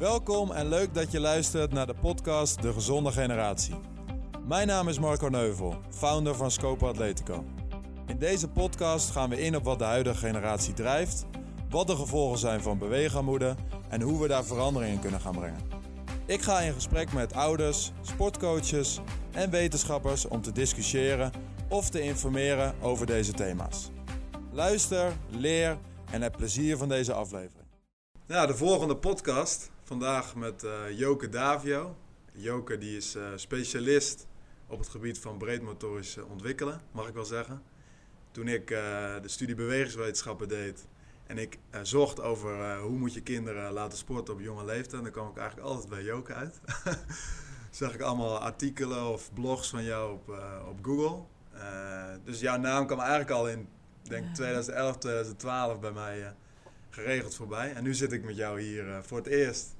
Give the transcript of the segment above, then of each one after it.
Welkom en leuk dat je luistert naar de podcast De Gezonde Generatie. Mijn naam is Marco Neuvel, founder van Scope Atletico. In deze podcast gaan we in op wat de huidige generatie drijft, wat de gevolgen zijn van beweegarmoede en hoe we daar verandering in kunnen gaan brengen. Ik ga in gesprek met ouders, sportcoaches en wetenschappers om te discussiëren of te informeren over deze thema's. Luister, leer en heb plezier van deze aflevering. Ja, de volgende podcast. Vandaag met uh, Joke Davio. Joke die is uh, specialist op het gebied van breedmotorisch ontwikkelen, mag ik wel zeggen. Toen ik uh, de studie bewegingswetenschappen deed en ik zocht over hoe moet je kinderen laten sporten op jonge leeftijd, dan kwam ik eigenlijk altijd bij Joke uit. Zag ik allemaal artikelen of blogs van jou op, op Google. dus jouw naam kwam eigenlijk al in denk 2011, 2012 bij mij geregeld voorbij. En nu zit ik met jou hier uh, voor het eerst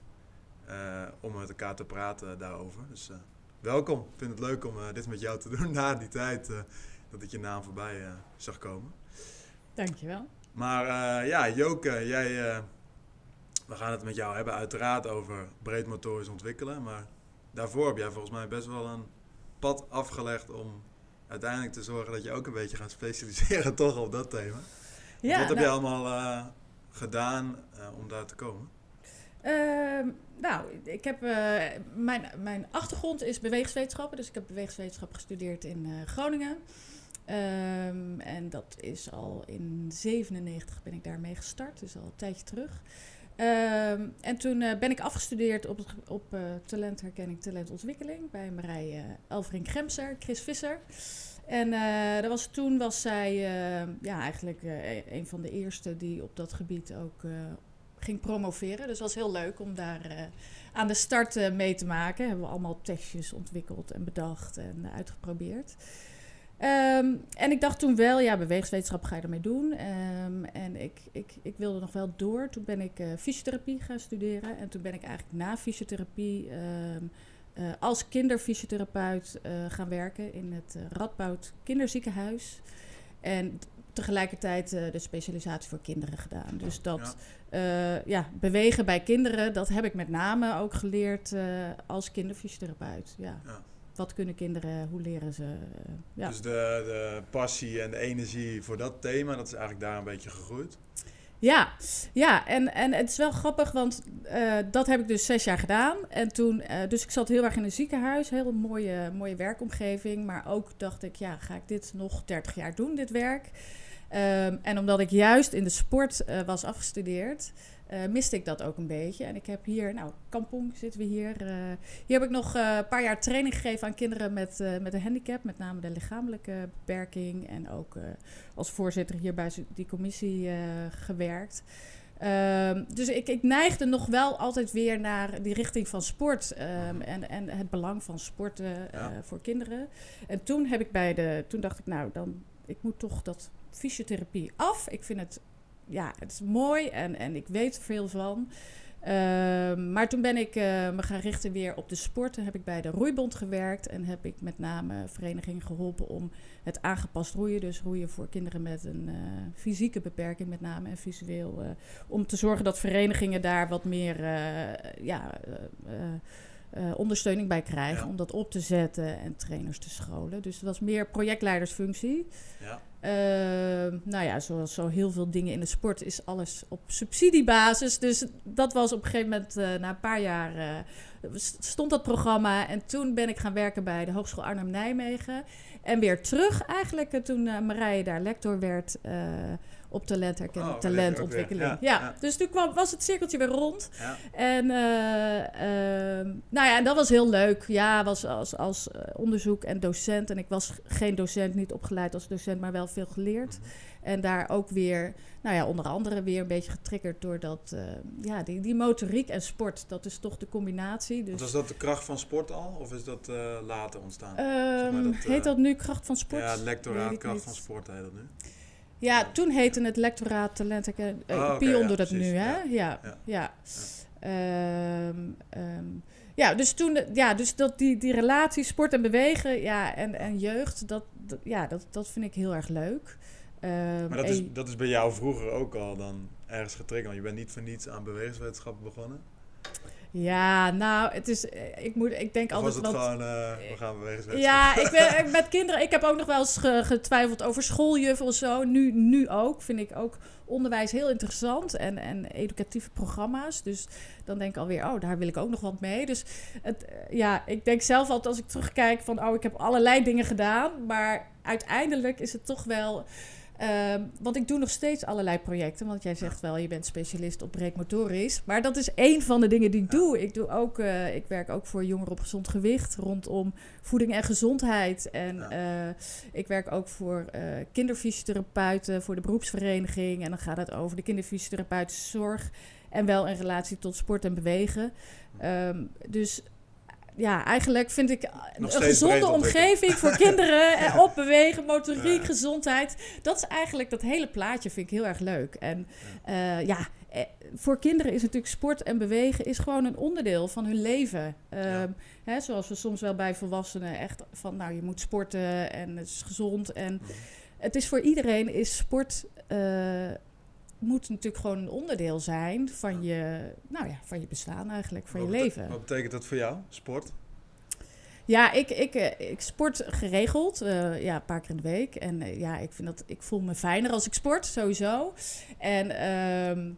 om met elkaar te praten daarover. Dus uh, welkom. Ik vind het leuk om dit met jou te doen na die tijd dat ik je naam voorbij zag komen. Dankjewel. Maar ja, Joke, jij, we gaan het met jou hebben uiteraard over breedmotorisch ontwikkelen. Maar daarvoor heb jij volgens mij best wel een pad afgelegd om uiteindelijk te zorgen dat je ook een beetje gaat specialiseren toch op dat thema. Ja, wat heb nou, je allemaal gedaan uh, om daar te komen? Uh, nou, ik heb, uh, mijn, mijn achtergrond is bewegingswetenschappen. Dus ik heb bewegingswetenschap gestudeerd in uh, Groningen. Um, en dat is al in 97 ben ik daarmee gestart, dus al een tijdje terug. Um, en toen ben ik afgestudeerd op, op talentherkenning, talentontwikkeling bij Marije Elvering Gremser, Chris Visser. En was, toen was zij ja, eigenlijk een van de eerste die op dat gebied ook ging promoveren. Dus was heel leuk om daar aan de start mee te maken. Hebben we allemaal testjes ontwikkeld en bedacht en uitgeprobeerd. Um, en ik dacht toen wel, ja, beweegswetenschap ga je ermee doen. Um, en ik, ik, ik wilde nog wel door. Toen ben ik fysiotherapie gaan studeren. En toen ben ik eigenlijk na fysiotherapie... Uh, als kinderfysiotherapeut gaan werken in het Radboud Kinderziekenhuis. En tegelijkertijd de specialisatie voor kinderen gedaan. Dus dat ja. ja. bewegen bij kinderen, dat heb ik met name ook geleerd als kinderfysiotherapeut. Ja. ja. Wat kunnen kinderen, hoe leren ze? ja. Dus de, de passie en de energie voor dat thema, dat is eigenlijk daar een beetje gegroeid? Ja, ja en, en het is wel grappig, want uh, dat heb ik dus zes jaar gedaan. En toen, uh, dus ik zat heel erg in een ziekenhuis, heel mooie, mooie werkomgeving. Maar ook dacht ik, ja, ga ik dit nog 30 jaar doen, dit werk? Um, en omdat ik juist in de sport uh, was afgestudeerd, uh, miste ik dat ook een beetje. En ik heb hier, nou, Kampong zitten we hier. Uh, hier heb ik nog een paar jaar training gegeven aan kinderen met, met een handicap, met name de lichamelijke beperking. En ook als voorzitter hier bij die commissie gewerkt. Um, dus ik, ik neigde nog wel altijd weer naar die richting van sport um, en, en het belang van sporten ja. voor kinderen. En toen heb ik bij de, toen dacht ik, nou, dan, ik moet toch dat fysiotherapie af. Ik vind het, ja, het is mooi en, en ik weet er veel van. Uh, maar toen ben ik uh, me gaan richten weer op de sport. Toen heb ik bij de Roeibond gewerkt en heb ik met name verenigingen geholpen om het aangepast roeien, dus roeien voor kinderen met een uh, fysieke beperking met name en visueel, om te zorgen dat verenigingen daar wat meer ja, uh, ondersteuning bij krijgen ja. om dat op te zetten en trainers te scholen. Dus het was meer projectleidersfunctie. Ja. Uh, nou ja, zoals zo heel veel dingen in de sport is alles op subsidiebasis. Dus dat was op een gegeven moment, uh, na een paar jaar, uh, stond dat programma. En toen ben ik gaan werken bij de Hogeschool Arnhem-Nijmegen. En weer terug eigenlijk toen Marije daar lector werd op talentherkenning, oh, talentontwikkeling. Ja, ja, dus toen kwam, was het cirkeltje weer rond. Ja. En uh, uh, nou ja, en dat was heel leuk. Ja, was als, als uh, onderzoek en docent. En ik was geen docent, niet opgeleid als docent, maar wel veel geleerd. Mm -hmm. En daar ook weer, nou ja, onder andere weer een beetje getriggerd door dat, uh, ja, die, die motoriek en sport. Dat is toch de combinatie. Dus... Was dat de kracht van sport al, of is dat uh, later ontstaan? Um, zeg maar dat, uh, heet dat nu kracht van sport? Ja, lectoraat kracht van sport heet dat nu. Ja, toen heette het lectoraat talent. Uh, oh, Pion doet dat nu, hè? Ja, ja. ja. ja. ja. Um, um, ja, dus toen, ja, dus dat die, die relatie sport en bewegen, ja, en, en jeugd, dat, dat ja, dat, dat vind ik heel erg leuk. Um, maar dat is, dat is bij jou vroeger ook al dan ergens getriggerd. Want je bent niet voor niets aan bewegingswetenschappen begonnen. Ja, nou, het is, eh, ik, moet, ik denk Of altijd was het gewoon, eh, we gaan bewegen. Ja, ik ben met kinderen. Ik heb ook nog wel eens ge- getwijfeld over schooljuffen of zo. Nu, nu ook. Vind ik ook onderwijs heel interessant en, en educatieve programma's. Dus dan denk ik alweer, oh, daar wil ik ook nog wat mee. Dus het, eh, ja, ik denk zelf altijd als ik terugkijk van, oh, ik heb allerlei dingen gedaan. Maar uiteindelijk is het toch wel. Ehm, want ik doe nog steeds allerlei projecten. Want jij zegt wel, je bent specialist op breekmotorisch. Maar dat is één van de dingen die ik doe. Ik, doe ook, eh, ik werk ook voor jongeren op gezond gewicht rondom voeding en gezondheid. En eh, ik werk ook voor eh kinderfysiotherapeuten, voor de beroepsvereniging. En dan gaat het over de kinderfysiotherapeutische zorg. En wel in relatie tot sport en bewegen. Ehm, dus ja, eigenlijk vind ik een gezonde omgeving voor kinderen. en op bewegen, motoriek, Ja. gezondheid. Dat is eigenlijk dat hele plaatje vind ik heel erg leuk. En eh, ja, eh, voor kinderen is natuurlijk sport en bewegen is gewoon een onderdeel van hun leven. Ehm, hè, zoals we soms wel bij volwassenen echt van, nou, je moet sporten en het is gezond. En Mhm. het is voor iedereen is sport eh, moet natuurlijk gewoon een onderdeel zijn van je, nou ja, van je bestaan eigenlijk, van je Wat leven. Wat betekent dat voor jou, sport? Ja, ik, ik, eh, ik sport geregeld, eh, ja, een paar keer in de week. En eh, ja, ik vind dat ik voel me fijner als ik sport, sowieso. En ehm,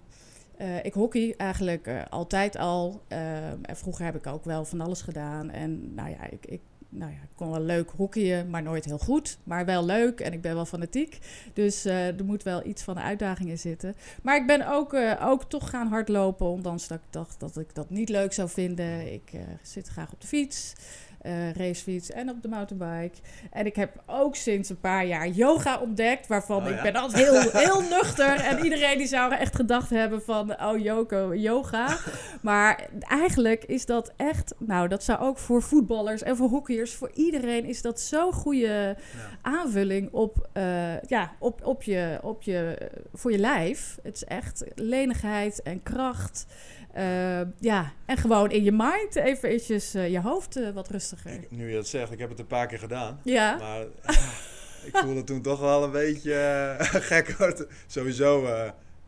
eh, ik hockey eigenlijk altijd al. Ehm, en vroeger heb ik ook wel van alles gedaan. En nou ja, ik, ik, nou ja, ik kon wel leuk hockeyen, maar nooit heel goed. Maar wel leuk en ik ben wel fanatiek. Dus eh, er moet wel iets van de uitdaging in zitten. Maar ik ben ook, eh, ook toch gaan hardlopen, ondanks dat ik dacht dat ik dat niet leuk zou vinden. Ik eh, zit graag op de fiets eh, racefiets en op de mountainbike. En ik heb ook sinds een paar jaar yoga ontdekt, waarvan Oh, ik ja? ben altijd heel, heel nuchter. En iedereen die zou echt gedacht hebben van, oh Joko, yoga. Maar eigenlijk is dat echt, nou dat zou ook voor voetballers en voor hockeyers, voor iedereen is dat zo'n goede Ja. aanvulling op, eh, ja, op, op je, op je, voor je lijf. Het is echt lenigheid en kracht. Eh, ja, en gewoon in je mind even eventjes eh, je hoofd eh, wat rustiger. Ik- nu je het zegt, ik heb het een paar keer gedaan. Ja, Maar ik voelde toen toch wel een beetje gek. hoor. Sowieso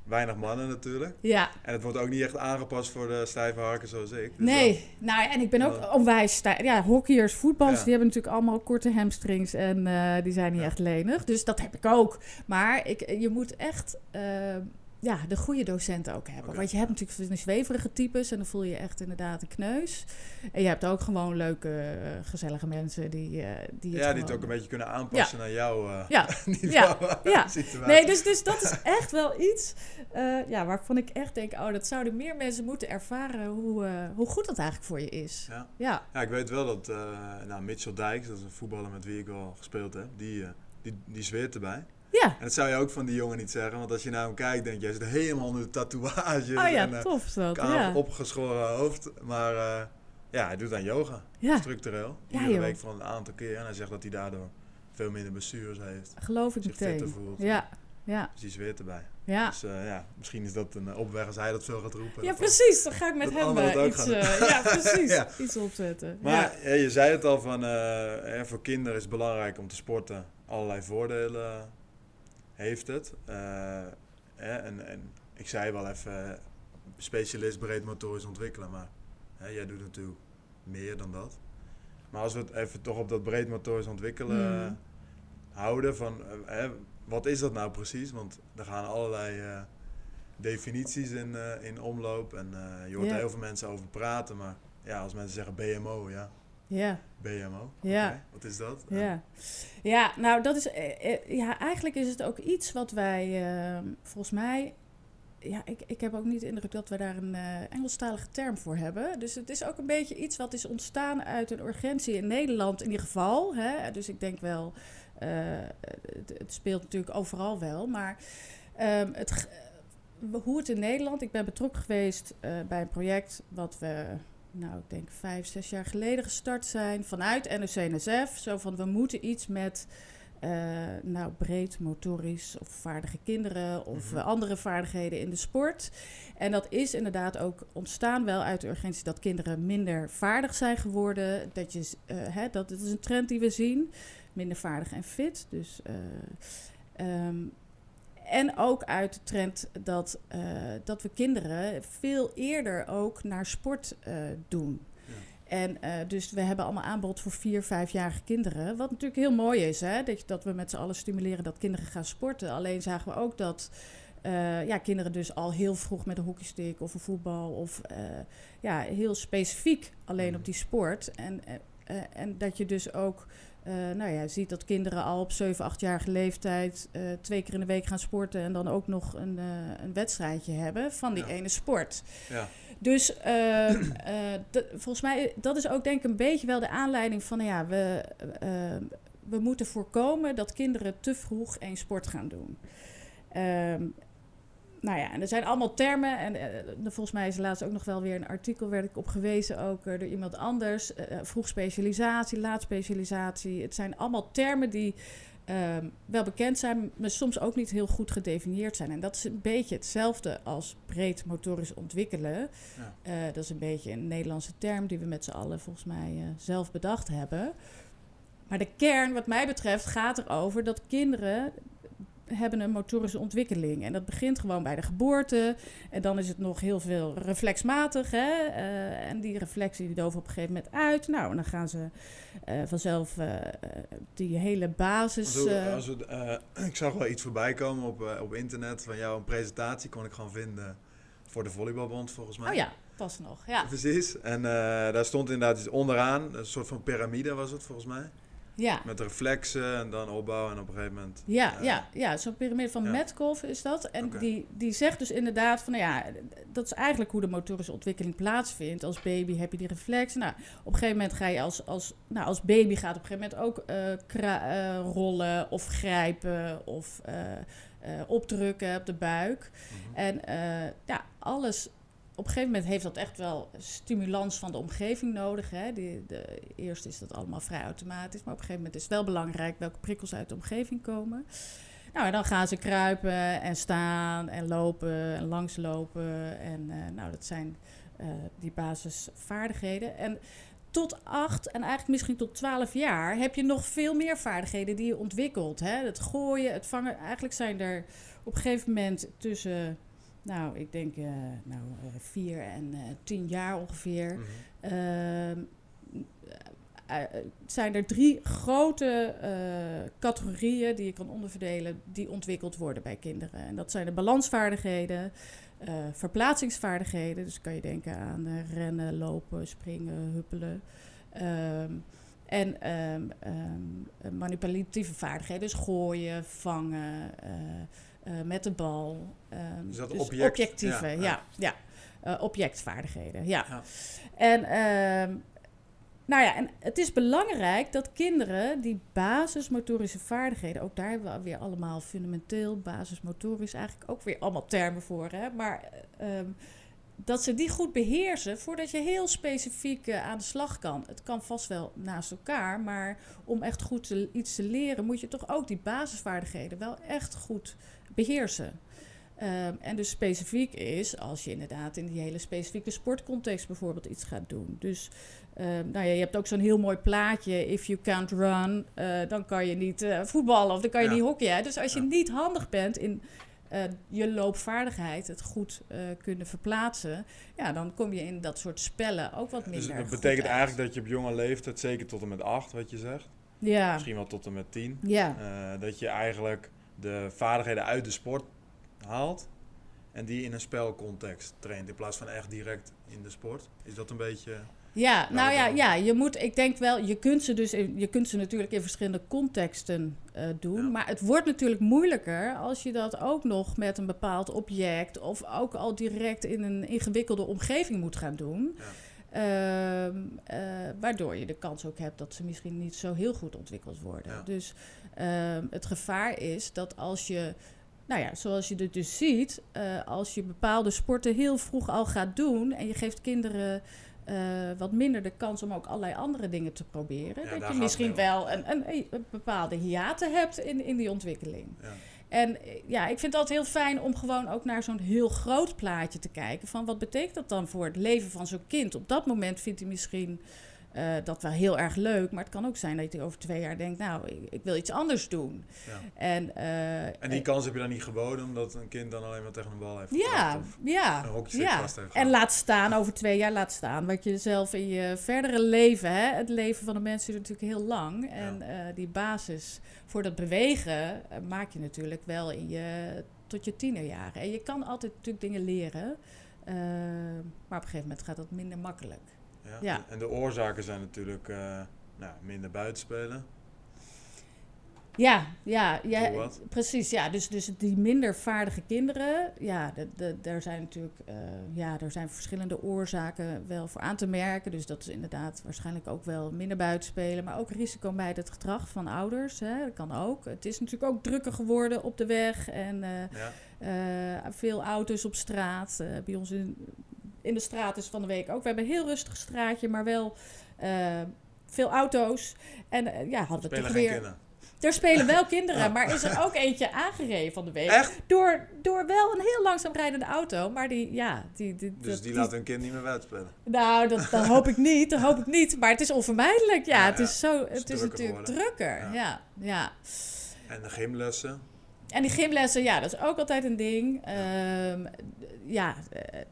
weinig mannen natuurlijk. ja. En het wordt ook niet echt aangepast voor de stijve harken zoals ik. Dus Nee, nou en ik ben ook onwijs stijf. Ja, hockeyers, voetballers, Ja. die hebben natuurlijk allemaal korte hamstrings en die zijn niet Ja. echt lenig. Dus dat heb ik ook. Maar ik, je moet echt ja, de goede docenten ook hebben. Want je hebt natuurlijk van zweverige types en dan voel je echt inderdaad een kneus. En je hebt ook gewoon leuke, eh, gezellige mensen die, eh die ja, die het ook een beetje kunnen aanpassen naar jouw eh Ja, niveau. ja. situatie. Nee, dus, dus dat is echt wel iets eh, ja, waarvan ik echt denk... oh, dat zouden meer mensen moeten ervaren... hoe, eh, hoe goed dat eigenlijk voor je is. Ja. Ja, Ja, ik weet wel dat eh nou, Mitchell Dijks, dat is een voetballer met wie ik al gespeeld heb, die, eh, die, die zweert erbij. Ja. En dat zou je ook van die jongen niet zeggen, want als je naar hem kijkt, denk je, hij zit helemaal onder de tatoeages Oh ja, en eh, tof is dat. Ja. opgeschoren hoofd. Maar eh, ja, hij doet aan yoga, ja, structureel. Ja, Iedere week voor een aantal keer. En hij zegt dat hij daardoor veel minder blessures heeft, geloof ik zich fitter meteen. voelt. Ja, ja, Dus die zweert erbij. ja. Dus eh, ja, misschien is dat een opweg als hij dat veel gaat roepen. Ja, precies. Dan ga ik met hem iets, ja, precies. Ja. iets opzetten. Maar ja. je zei het al van, voor kinderen is het belangrijk om te sporten. Allerlei voordelen heeft het. Eh, hè, en, en ik zei wel even, specialist breed motorisch ontwikkelen. Maar hè, jij doet natuurlijk meer dan dat. Maar als we het even toch op dat breed motorisch ontwikkelen Mhm. houden. Van, eh, hè, wat is dat nou precies? Want er gaan allerlei eh, definities in, in omloop. En je hoort heel veel mensen over praten. Maar ja, als mensen zeggen BMO, ja, Ja, BMO. Ja. Wat is dat? ja. ja, nou dat is... eh, eh, ja, eigenlijk is het ook iets wat wij eh, volgens mij... Ja, ik, ik heb ook niet de indruk dat we daar een eh, Engelstalige term voor hebben. Dus het is ook een beetje iets wat is ontstaan uit een urgentie in Nederland in ieder geval. Hè? Dus ik denk wel, het, het speelt natuurlijk overal wel. Maar ehm, het, hoe het in Nederland... Ik ben betrokken geweest bij een project wat we... Nou, ik denk vijf, zes jaar geleden gestart zijn vanuit NOC-NSF. Zo van, we moeten iets met eh, nou, breed motorisch of vaardige kinderen of Mhm. andere vaardigheden in de sport. En dat is inderdaad ook ontstaan wel uit de urgentie dat kinderen minder vaardig zijn geworden. Dat, je, eh, hè, dat, dat is een trend die we zien. Minder vaardig en fit. Dus, eh, ehm, En ook uit de trend dat, uh, dat we kinderen veel eerder ook naar sport uh, doen. Ja. En uh, dus we hebben allemaal aanbod voor vier, vijfjarige kinderen. Wat natuurlijk heel mooi is, hè? Dat, dat we met z'n allen stimuleren dat kinderen gaan sporten. Alleen zagen we ook dat ja, kinderen dus al heel vroeg met een hockeystick of een voetbal... of ja, heel specifiek alleen op die sport. En, en dat je dus ook uh, nou ja, je ziet dat kinderen al op 7, 8-jarige leeftijd uh, twee keer in de week gaan sporten en dan ook nog een, uh, een wedstrijdje hebben van die ene sport. Ja. Dus ehm, volgens mij, dat is ook denk ik een beetje wel de aanleiding van, nou ja, we, ehm, we moeten voorkomen dat kinderen te vroeg één sport gaan doen. Um, nou ja, en er zijn allemaal termen. En uh, volgens mij is er laatst ook nog wel weer een artikel, werd ik op gewezen, ook uh, door iemand anders. Uh, vroeg specialisatie, laat specialisatie. Het zijn allemaal termen die ehm, wel bekend zijn, maar soms ook niet heel goed gedefinieerd zijn. En dat is een beetje hetzelfde als breed motorisch ontwikkelen. Ja. dat is een beetje een Nederlandse term die we met z'n allen volgens mij zelf bedacht hebben. Maar de kern, wat mij betreft, gaat erover dat kinderen hebben een motorische ontwikkeling. En dat begint gewoon bij de geboorte. En dan is het nog heel veel reflexmatig. Hè? Uh, en die reflexie die doven op een gegeven moment uit. Nou, en dan gaan ze uh, vanzelf uh, die hele basis... Als we, ik zag wel iets voorbij komen op, op internet van jou. Een presentatie kon ik gewoon vinden voor de Volleybalbond volgens mij. Oh ja, pas nog. Ja. Precies. En daar stond inderdaad iets onderaan. Een soort van piramide was het volgens mij. Ja. Met reflexen en dan opbouwen en op een gegeven moment... Ja, ja, ja, zo'n piramide van ja. Metcalf is dat. En die, die zegt dus inderdaad van, nou ja, dat is eigenlijk hoe de motorische ontwikkeling plaatsvindt. Als baby heb je die reflexen. Nou, op een gegeven moment ga je als, als, nou, als baby gaat op een gegeven moment ook uh, uh, rollen of grijpen of uh, opdrukken op de buik. Mm -hmm. En ja, alles op een gegeven moment heeft dat echt wel stimulans van de omgeving nodig. Hè. De, eerst is dat allemaal vrij automatisch, maar op een gegeven moment is het wel belangrijk welke prikkels uit de omgeving komen. Nou, en dan gaan ze kruipen en staan en lopen en langslopen. En uh, nou, dat zijn uh, die basisvaardigheden. En tot acht en eigenlijk misschien tot twaalf jaar heb je nog veel meer vaardigheden die je ontwikkelt. Hè? Het gooien, het vangen. Eigenlijk zijn er op een gegeven moment tussen nou, ik denk uh, nou, uh, vier en uh, tien jaar ongeveer. Mm -hmm. zijn er drie grote categorieën die je kan onderverdelen die ontwikkeld worden bij kinderen. En dat zijn de balansvaardigheden, verplaatsingsvaardigheden. Dus kan je denken aan rennen, lopen, springen, huppelen. Um, en um, um, manipulatieve vaardigheden, dus gooien, vangen, uh, met de bal. Um, dus dat dus object, objectieve, ja. ja, ja. Uh, objectvaardigheden, ja. ja. En, um, nou ja, en het is belangrijk dat kinderen die basismotorische vaardigheden, ook daar hebben we weer allemaal fundamenteel, basismotorisch, eigenlijk ook weer allemaal termen voor, hè, maar um, dat ze die goed beheersen voordat je heel specifiek uh, aan de slag kan. Het kan vast wel naast elkaar, maar om echt goed te, iets te leren, moet je toch ook die basisvaardigheden wel echt goed beheersen. Um, en dus specifiek is als je inderdaad in die hele specifieke sportcontext bijvoorbeeld iets gaat doen. Dus um, nou ja, je hebt ook zo'n heel mooi plaatje. If you can't run, uh, dan kan je niet uh, voetballen of dan kan je ja. niet hockeyen. Dus als je ja. niet handig bent in uh, je loopvaardigheid, het goed kunnen verplaatsen, ja, dan kom je in dat soort spellen ook wat minder. Dus dat betekent eigenlijk dat je op jonge leeftijd, zeker tot en met acht, wat je zegt, ja. misschien wel tot en met tien, ja. dat je eigenlijk de vaardigheden uit de sport haalt en die in een spelcontext traint in plaats van echt direct in de sport. Is dat een beetje. Ja, nou ja, ja, je moet, ik denk wel, je kunt ze dus, in, je kunt ze natuurlijk in verschillende contexten uh, doen, ja. maar het wordt natuurlijk moeilijker als je dat ook nog met een bepaald object of ook al direct in een ingewikkelde omgeving moet gaan doen. Ja. Uh, uh, waardoor je de kans ook hebt dat ze misschien niet zo heel goed ontwikkeld worden. Ja. Dus uh, het gevaar is dat als je, nou ja, zoals je het dus ziet, uh, als je bepaalde sporten heel vroeg al gaat doen en je geeft kinderen uh, wat minder de kans om ook allerlei andere dingen te proberen, ja, dat je misschien wel een, een, een, bepaalde hiaten hebt in, in die ontwikkeling. Ja. En ja, ik vind het altijd heel fijn om gewoon ook naar zo'n heel groot plaatje te kijken. Van wat betekent dat dan voor het leven van zo'n kind? Op dat moment vindt hij misschien uh, dat wel heel erg leuk. Maar het kan ook zijn dat je over twee jaar denkt, nou, ik, ik wil iets anders doen. Ja. En, uh, En die kans heb je dan niet geboden, omdat een kind dan alleen maar tegen een bal heeft ja, ja, een hockeystick ja. vast heeft En laat staan, over twee jaar laat staan. Wat je zelf in je verdere leven, hè, het leven van de mensen is natuurlijk heel lang. En eh, die basis voor dat bewegen eh, maak je natuurlijk wel in je, tot je tienerjaren. En je kan altijd natuurlijk dingen leren. eh, maar op een gegeven moment gaat dat minder makkelijk. Ja. ja. En de oorzaken zijn natuurlijk eh, nou, minder buitenspelen. Ja, ja, ja precies. Ja, dus, dus die minder vaardige kinderen, ja, de, de, daar zijn natuurlijk eh, ja, er zijn verschillende oorzaken wel voor aan te merken. Dus dat is inderdaad waarschijnlijk ook wel minder buitenspelen, maar ook risico bij het gedrag van ouders. Hè, dat kan ook. Het is natuurlijk ook drukker geworden op de weg en eh, Ja. veel auto's op straat. Bij ons in, in de straat is van de week ook. We hebben een heel rustig straatje, maar wel eh, veel auto's. En eh, ja, hadden we toch weer. kinderen. Er spelen wel kinderen, maar is er ook eentje aangereden van de week. Echt? Door, door wel een heel langzaam rijdende auto. Maar die, ja, die... die Dus dat- die laat hun kind niet meer buitenspelen. Nou, dat, dat hoop ik niet, dat hoop ik niet. Maar het is onvermijdelijk, ja. Ja, het is, zo, Het is het is drukker natuurlijk drukker, Ja. ja. ja. En de gymlessen. En die gymlessen, ja, dat is ook altijd een ding. Ehm, ja, eh, ja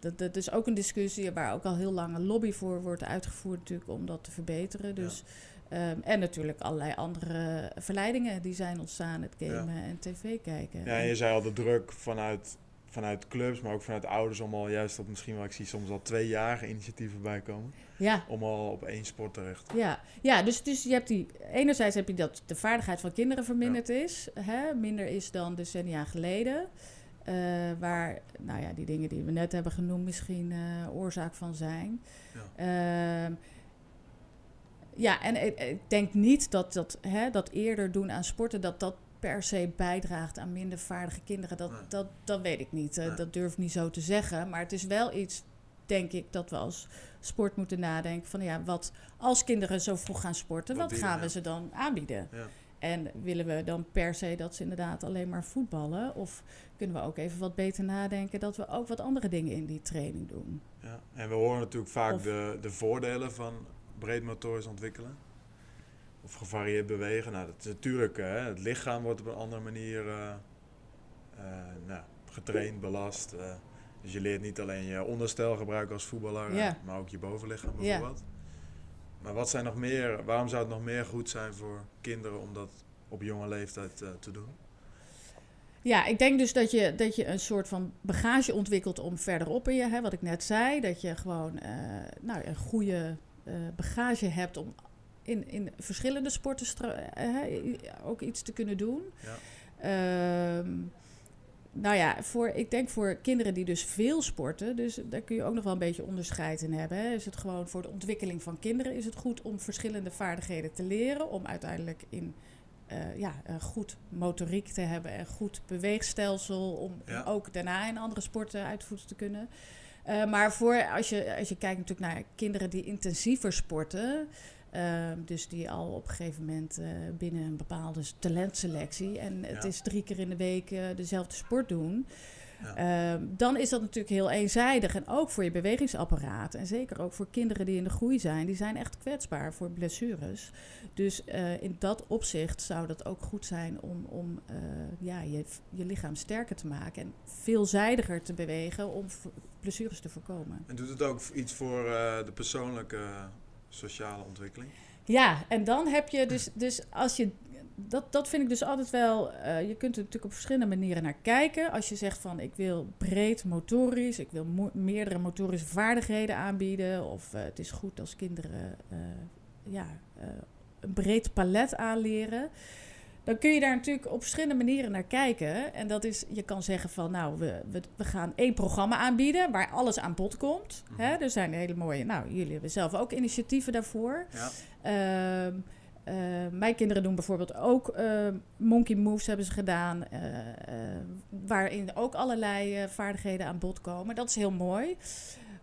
dat, dat is ook een discussie waar ook al heel lang een lobby voor wordt uitgevoerd natuurlijk om dat te verbeteren. Dus, ehm, en natuurlijk allerlei andere verleidingen die zijn ontstaan, het gamen en tv kijken. Ja, en je zei al de druk vanuit, vanuit clubs, maar ook vanuit ouders om al juist op misschien wel, ik zie soms al tweejarige initiatieven bijkomen. ja, Om al op één sport terecht. Ja, ja dus, dus je hebt die, enerzijds heb je dat de vaardigheid van kinderen verminderd is. Hè, minder is dan decennia geleden. Eh, waar, nou ja, die dingen die we net hebben genoemd misschien eh, oorzaak van zijn. Ja, ja en ik, ik denk niet dat dat, hè, dat eerder doen aan sporten, dat dat per se bijdraagt aan minder vaardige kinderen. Dat, Nee. dat, dat weet ik niet. Eh, Nee. Dat durf ik niet zo te zeggen. Maar het is wel iets, denk ik, dat we als sport moeten nadenken van ja, wat als kinderen zo vroeg gaan sporten, Wat wat, gaan we ze dan aanbieden? Ja. En willen we dan per se dat ze inderdaad alleen maar voetballen? Of kunnen we ook even wat beter nadenken dat we ook wat andere dingen in die training doen? Ja. En we horen natuurlijk vaak Of- de, de voordelen van breedmotorisch ontwikkelen. Of gevarieerd bewegen. Nou, dat is natuurlijk, hè, het lichaam wordt op een andere manier eh, eh, nou, getraind, belast. eh. dus je leert niet alleen je onderstel gebruiken als voetballer, maar ook je bovenlichaam Ja. bijvoorbeeld. Maar wat zijn nog meer, waarom zou het nog meer goed zijn voor kinderen om dat op jonge leeftijd eh, te doen? Ja, ik denk dus dat je, dat je een soort van bagage ontwikkelt om verderop in je, hè, wat ik net zei, dat je gewoon eh, nou, een goede eh, bagage hebt om in, in verschillende sporten ook iets te kunnen doen. Ja. Ehm, nou ja, voor, ik denk voor kinderen die dus veel sporten, dus daar kun je ook nog wel een beetje onderscheid in hebben. Hè. Is het gewoon voor de ontwikkeling van kinderen, is het goed om verschillende vaardigheden te leren, om uiteindelijk in eh, ja, goed motoriek te hebben en goed beweegstelsel, om Ja. ook daarna in andere sporten uitvoeren te kunnen. Eh, maar voor als je, als je kijkt natuurlijk naar kinderen die intensiever sporten, ehm, dus die al op een gegeven moment eh, binnen een bepaalde talentselectie en het Ja. is drie keer in de week eh, dezelfde sport doen, Ja. Ehm, dan is dat natuurlijk heel eenzijdig. En ook voor je bewegingsapparaat. En zeker ook voor kinderen die in de groei zijn. Die zijn echt kwetsbaar voor blessures. Dus eh, in dat opzicht zou dat ook goed zijn om, om ja, je, je lichaam sterker te maken. En veelzijdiger te bewegen om blessures te voorkomen. En doet het ook iets voor de persoonlijke sociale ontwikkeling? Ja, en dan heb je dus, dus als je. Dat, dat vind ik dus altijd wel. eh, je kunt er natuurlijk op verschillende manieren naar kijken. Als je zegt van ik wil breed motorisch, ik wil meerdere motorische vaardigheden aanbieden. Of eh, het is goed als kinderen eh, ja, een breed palet aanleren. Dan kun je daar natuurlijk op verschillende manieren naar kijken. En dat is, je kan zeggen van nou, we, we, we gaan één programma aanbieden waar alles aan bod komt. Mhm. Hè? Er zijn hele mooie, nou, jullie hebben zelf ook initiatieven daarvoor. Ja. Ehm, eh, mijn kinderen doen bijvoorbeeld ook eh, monkey moves hebben ze gedaan, eh, eh, waarin ook allerlei eh, vaardigheden aan bod komen. Dat is heel mooi.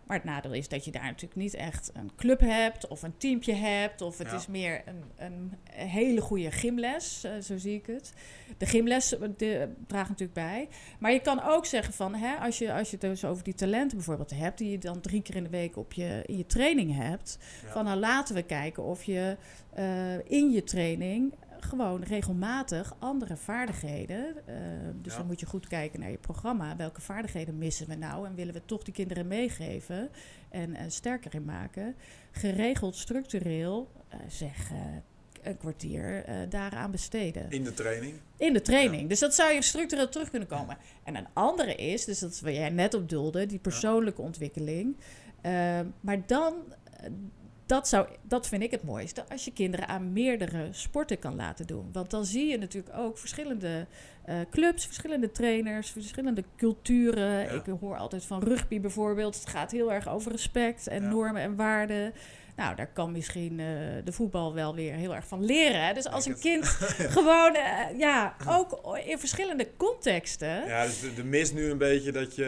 Maar het nadeel is dat je daar natuurlijk niet echt een club hebt of een teampje hebt. Of het Ja. is meer een, een hele goede gymles, eh, zo zie ik het. De gymles eh, de, draagt natuurlijk bij. Maar je kan ook zeggen van, hè, als, je, als je het dus over die talenten bijvoorbeeld hebt... die je dan drie keer in de week op je, in je training hebt... Ja. van nou laten we kijken of je eh, in je training gewoon regelmatig andere vaardigheden. eh, dus Ja. dan moet je goed kijken naar je programma. Welke vaardigheden missen we nou? En willen we toch die kinderen meegeven en, en sterker in maken? Geregeld, structureel, eh, zeg eh, een kwartier eh, daaraan besteden. In de training. In de training. Dus dat zou je structureel terug kunnen komen. En een andere is, dus dat is waar jij net op doelde, die persoonlijke ontwikkeling. Eh, maar dan, eh, dat, zou, dat vind ik het mooiste, als je kinderen aan meerdere sporten kan laten doen. Want dan zie je natuurlijk ook verschillende eh, clubs, verschillende trainers, verschillende culturen. Ja. Ik hoor altijd van rugby bijvoorbeeld. Het gaat heel erg over respect en Ja. normen en waarden. Nou, daar kan misschien eh, de voetbal wel weer heel erg van leren. Hè? Dus als een kind gewoon, eh, ja, ook in verschillende contexten. Ja, dus de, de mis nu een beetje dat je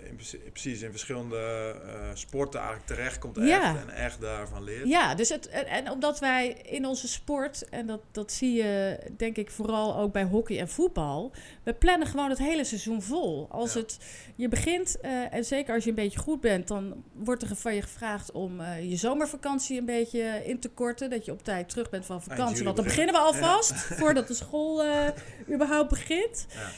eh, in, precies in verschillende sporten eigenlijk terechtkomt echt Ja. en echt daarvan leert. Ja, dus het, en, en omdat wij in onze sport, en dat, dat zie je denk ik vooral ook bij hockey en voetbal, we plannen gewoon het hele seizoen vol. Als Ja. het, je begint, en zeker als je een beetje goed bent, dan wordt er van je gevraagd om je zomervakantie een beetje in te korten. Dat je op tijd terug bent van vakantie. Want dan beginnen. we alvast, voordat de school eh, überhaupt begint. Ja.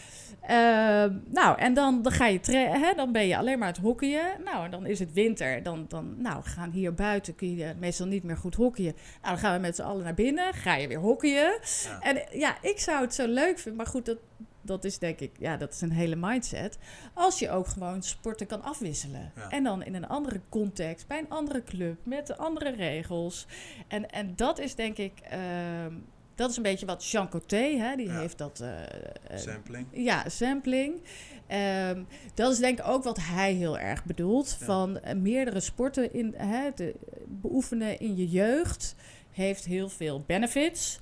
Ehm, nou, en dan, dan ga je tra- hè, dan ben je alleen maar het hockeyen. Nou, en dan is het winter. Dan, dan nou, gaan hier buiten kun je meestal niet meer goed hockeyen. Nou, dan gaan we met z'n allen naar binnen. Ga je weer hockeyen. Ja. En ja, ik zou het zo leuk vinden. Maar goed, dat, dat is denk ik, ja, dat is een hele mindset. Als je ook gewoon sporten kan afwisselen. Ja. En dan in een andere context, bij een andere club, met andere regels. En, en dat is denk ik, ehm, dat is een beetje wat Jean Coté, hè, die Ja. heeft dat... eh, eh, Sampling. ja, sampling. Ehm, dat is denk ik ook wat hij heel erg bedoelt. Ja. Van eh, meerdere sporten in, hè, te beoefenen in je jeugd heeft heel veel benefits.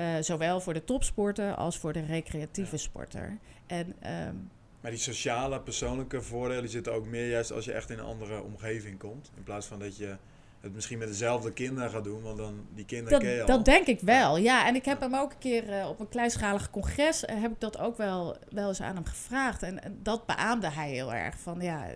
Eh, zowel voor de topsporter als voor de recreatieve Ja. sporter. En ehm, Maar die sociale, persoonlijke voordelen zitten ook meer juist als je echt in een andere omgeving komt. In plaats van dat je het misschien met dezelfde kinderen gaat doen, want dan die kinderen ken je dat, al. dat denk ik wel, ja. En ik heb hem ook een keer eh, op een kleinschalig congres... eh, heb ik dat ook wel, wel eens aan hem gevraagd. En, en dat beaamde hij heel erg. Van ja, eh,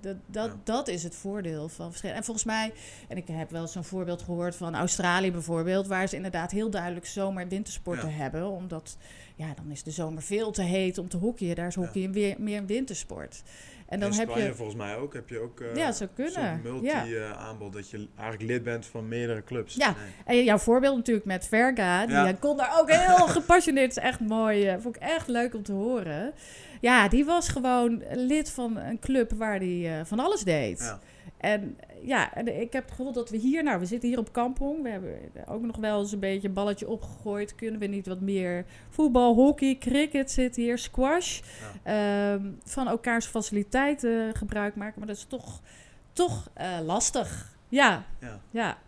dat, Ja. dat is het voordeel van verschillen. En volgens mij, en ik heb wel zo'n voorbeeld gehoord van Australië bijvoorbeeld... waar ze inderdaad heel duidelijk zomer- en wintersporten Ja. hebben. Omdat, ja, dan is de zomer veel te heet om te hockeyen. Daar is Ja. hockeyen weer, meer een wintersport. En dan in heb je... volgens mij ook. Heb je ook eh, Ja, zou zo'n kunnen. Ja. multi-aanbod dat je eigenlijk lid bent van meerdere clubs. Ja. Nee. En jouw voorbeeld natuurlijk met Verga, die Ja. kon daar ook heel gepassioneerd. Is echt mooi. eh, vond ik echt leuk om te horen. Ja, die was gewoon lid van een club waar hij eh, van alles deed. Ja. En ja, en ik heb het gevoel dat we hier, nou, we zitten hier op Kampong. We hebben ook nog wel eens een beetje een balletje opgegooid. Kunnen we niet wat meer voetbal, hockey, cricket zit hier, squash. ehm, van elkaars faciliteiten gebruik maken. Maar dat is toch, toch eh, lastig. Ja, Ja. ja.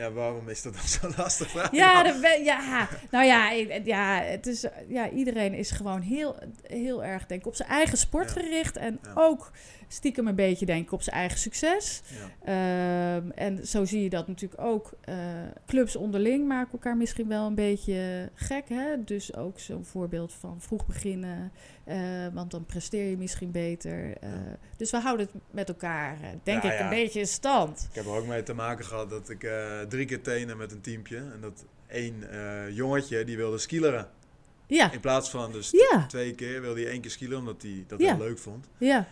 Ja, waarom is dat dan zo lastig? Vraag Ja, ik de, we- ja, nou ja, ja, het is, ja, iedereen is gewoon heel, heel erg denk ik, op zijn eigen sport Ja. gericht. En Ja. ook stiekem een beetje denk ik op zijn eigen succes. Ja. Ehm, en zo zie je dat natuurlijk ook. eh, clubs onderling maken elkaar misschien wel een beetje gek. Hè? Dus ook zo'n voorbeeld van vroeg beginnen. Eh, want dan presteer je misschien beter. eh. Ja. Dus we houden het met elkaar, eh, denk Ja, ik, ja. een beetje in stand. Ik heb er ook mee te maken gehad dat ik drie keer trainde met een teampje. En dat één jongetje die wilde skileren. Ja, In plaats van dus twee keer wilde hij één keer skileren omdat hij dat heel leuk vond. ja,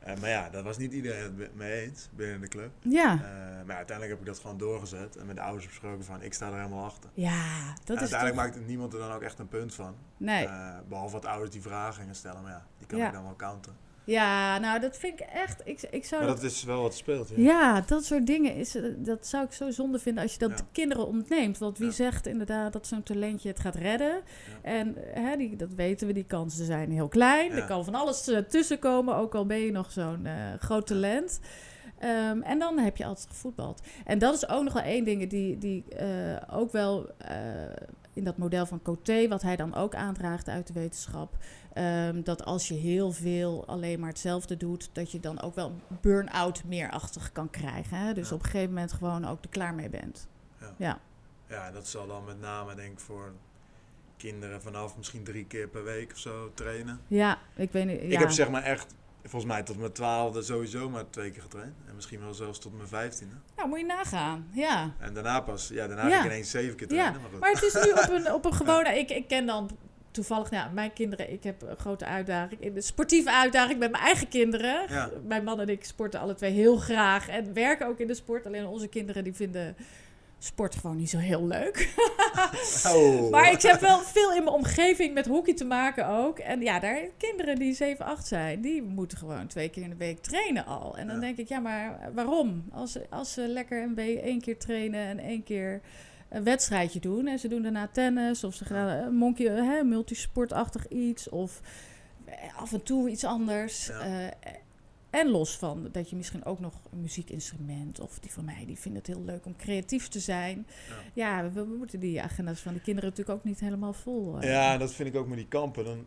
Eh, maar ja, dat was niet iedereen het mee eens binnen de club. ja. Eh, maar uiteindelijk heb ik dat gewoon doorgezet. En met de ouders besproken van ik sta er helemaal achter. Ja, En dat is uiteindelijk toch... maakte niemand er dan ook echt een punt van. Nee. Eh, behalve wat ouders die vragen gingen stellen. Maar ja, die kan Ja. ik dan wel counteren. Ja, nou, dat vind ik echt... Ik, ik zou Maar dat- dat is wel wat speelt. Ja. Ja, dat soort dingen, is, eh, dat zou ik zo zonde vinden als je dat Ja. de kinderen ontneemt. Want wie Ja. zegt inderdaad dat zo'n talentje het gaat redden? En eh, hè, die, dat weten we, die kansen zijn heel klein. Er kan van alles uh, tussenkomen, ook al ben je nog zo'n eh, groot talent. Ehm, en dan heb je altijd gevoetbald. En dat is ook nog wel één ding die, die eh, ook wel eh, in dat model van Coté, wat hij dan ook aandraagt uit de wetenschap, Ehm, dat als je heel veel alleen maar hetzelfde doet, dat je dan ook wel burn-out meerachtig kan krijgen. Hè? Dus Ja. op een gegeven moment gewoon ook er klaar mee bent. Ja. Ja. Ja, dat zal dan met name denk ik voor kinderen vanaf misschien drie keer per week of zo trainen. Ja, ik weet niet. Ja. Ik heb zeg maar echt, volgens mij tot mijn twaalfde sowieso maar twee keer getraind. En misschien wel zelfs tot mijn vijftiende. Nou, moet je nagaan. Ja. En daarna pas, ja, daarna Ja. heb ik ineens zeven keer Ja, trainen. Maar goed. Maar het is nu op een, op een gewone. Ik, ik ken dan toevallig, ja, mijn kinderen. Ik heb een grote uitdaging. Een sportieve uitdaging met mijn eigen kinderen. Ja. Mijn man en ik sporten alle twee heel graag. En werken ook in de sport. Alleen onze kinderen die vinden sport gewoon niet zo heel leuk. Oh. Maar ik heb wel veel in mijn omgeving met hockey te maken ook. En ja, daar kinderen die 7, 8 zijn, die moeten gewoon twee keer in de week trainen al. En dan Ja. denk ik, ja, maar waarom? Als, ze- als ze lekker een één keer trainen en één keer een wedstrijdje doen. En ze doen daarna tennis of ze gaan een monkey, hè, multisportachtig iets. Of eh, af en toe iets anders. Ja. Eh, en los van dat je misschien ook nog een muziekinstrument of die van mij, die vinden het heel leuk om creatief te zijn. Ja. Ja, we, we moeten die agenda's van de kinderen natuurlijk ook niet helemaal vol. eh. Ja, dat vind ik ook met die kampen. Dan,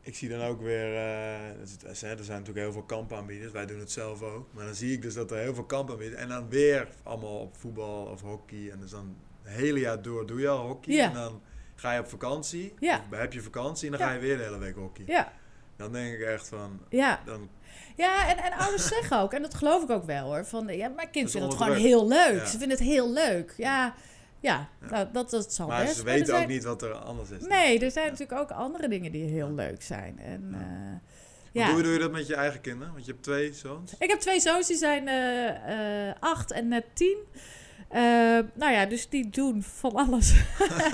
ik zie dan ook weer, eh, het- er zijn natuurlijk heel veel kampaanbieders. Wij doen het zelf ook. Maar dan zie ik dus dat er heel veel kampaanbieders. En dan weer allemaal op voetbal of hockey. En dus dan het hele jaar door doe je al hockey. Ja. En dan ga je op vakantie. Ja. Of heb je vakantie en dan ga je weer de hele week hockey. Ja, Dan denk ik echt van, ja. dan, ja en, en ouders zeggen ook, en dat geloof ik ook wel hoor, van ja, mijn kind vindt het gewoon heel leuk. Ze vinden het heel leuk. Ja, ja. Nou, dat, dat zal maar best. ze Maar er weten ook niet wat er anders is. Nee, er zijn natuurlijk ook andere dingen die heel leuk zijn. En, Ja. eh, Hoe ja. doe, doe je dat met je eigen kinderen? Want je hebt twee zoons. Ik heb twee zoons, die zijn eh, acht en net tien. Eh, nou ja, dus die doen van alles.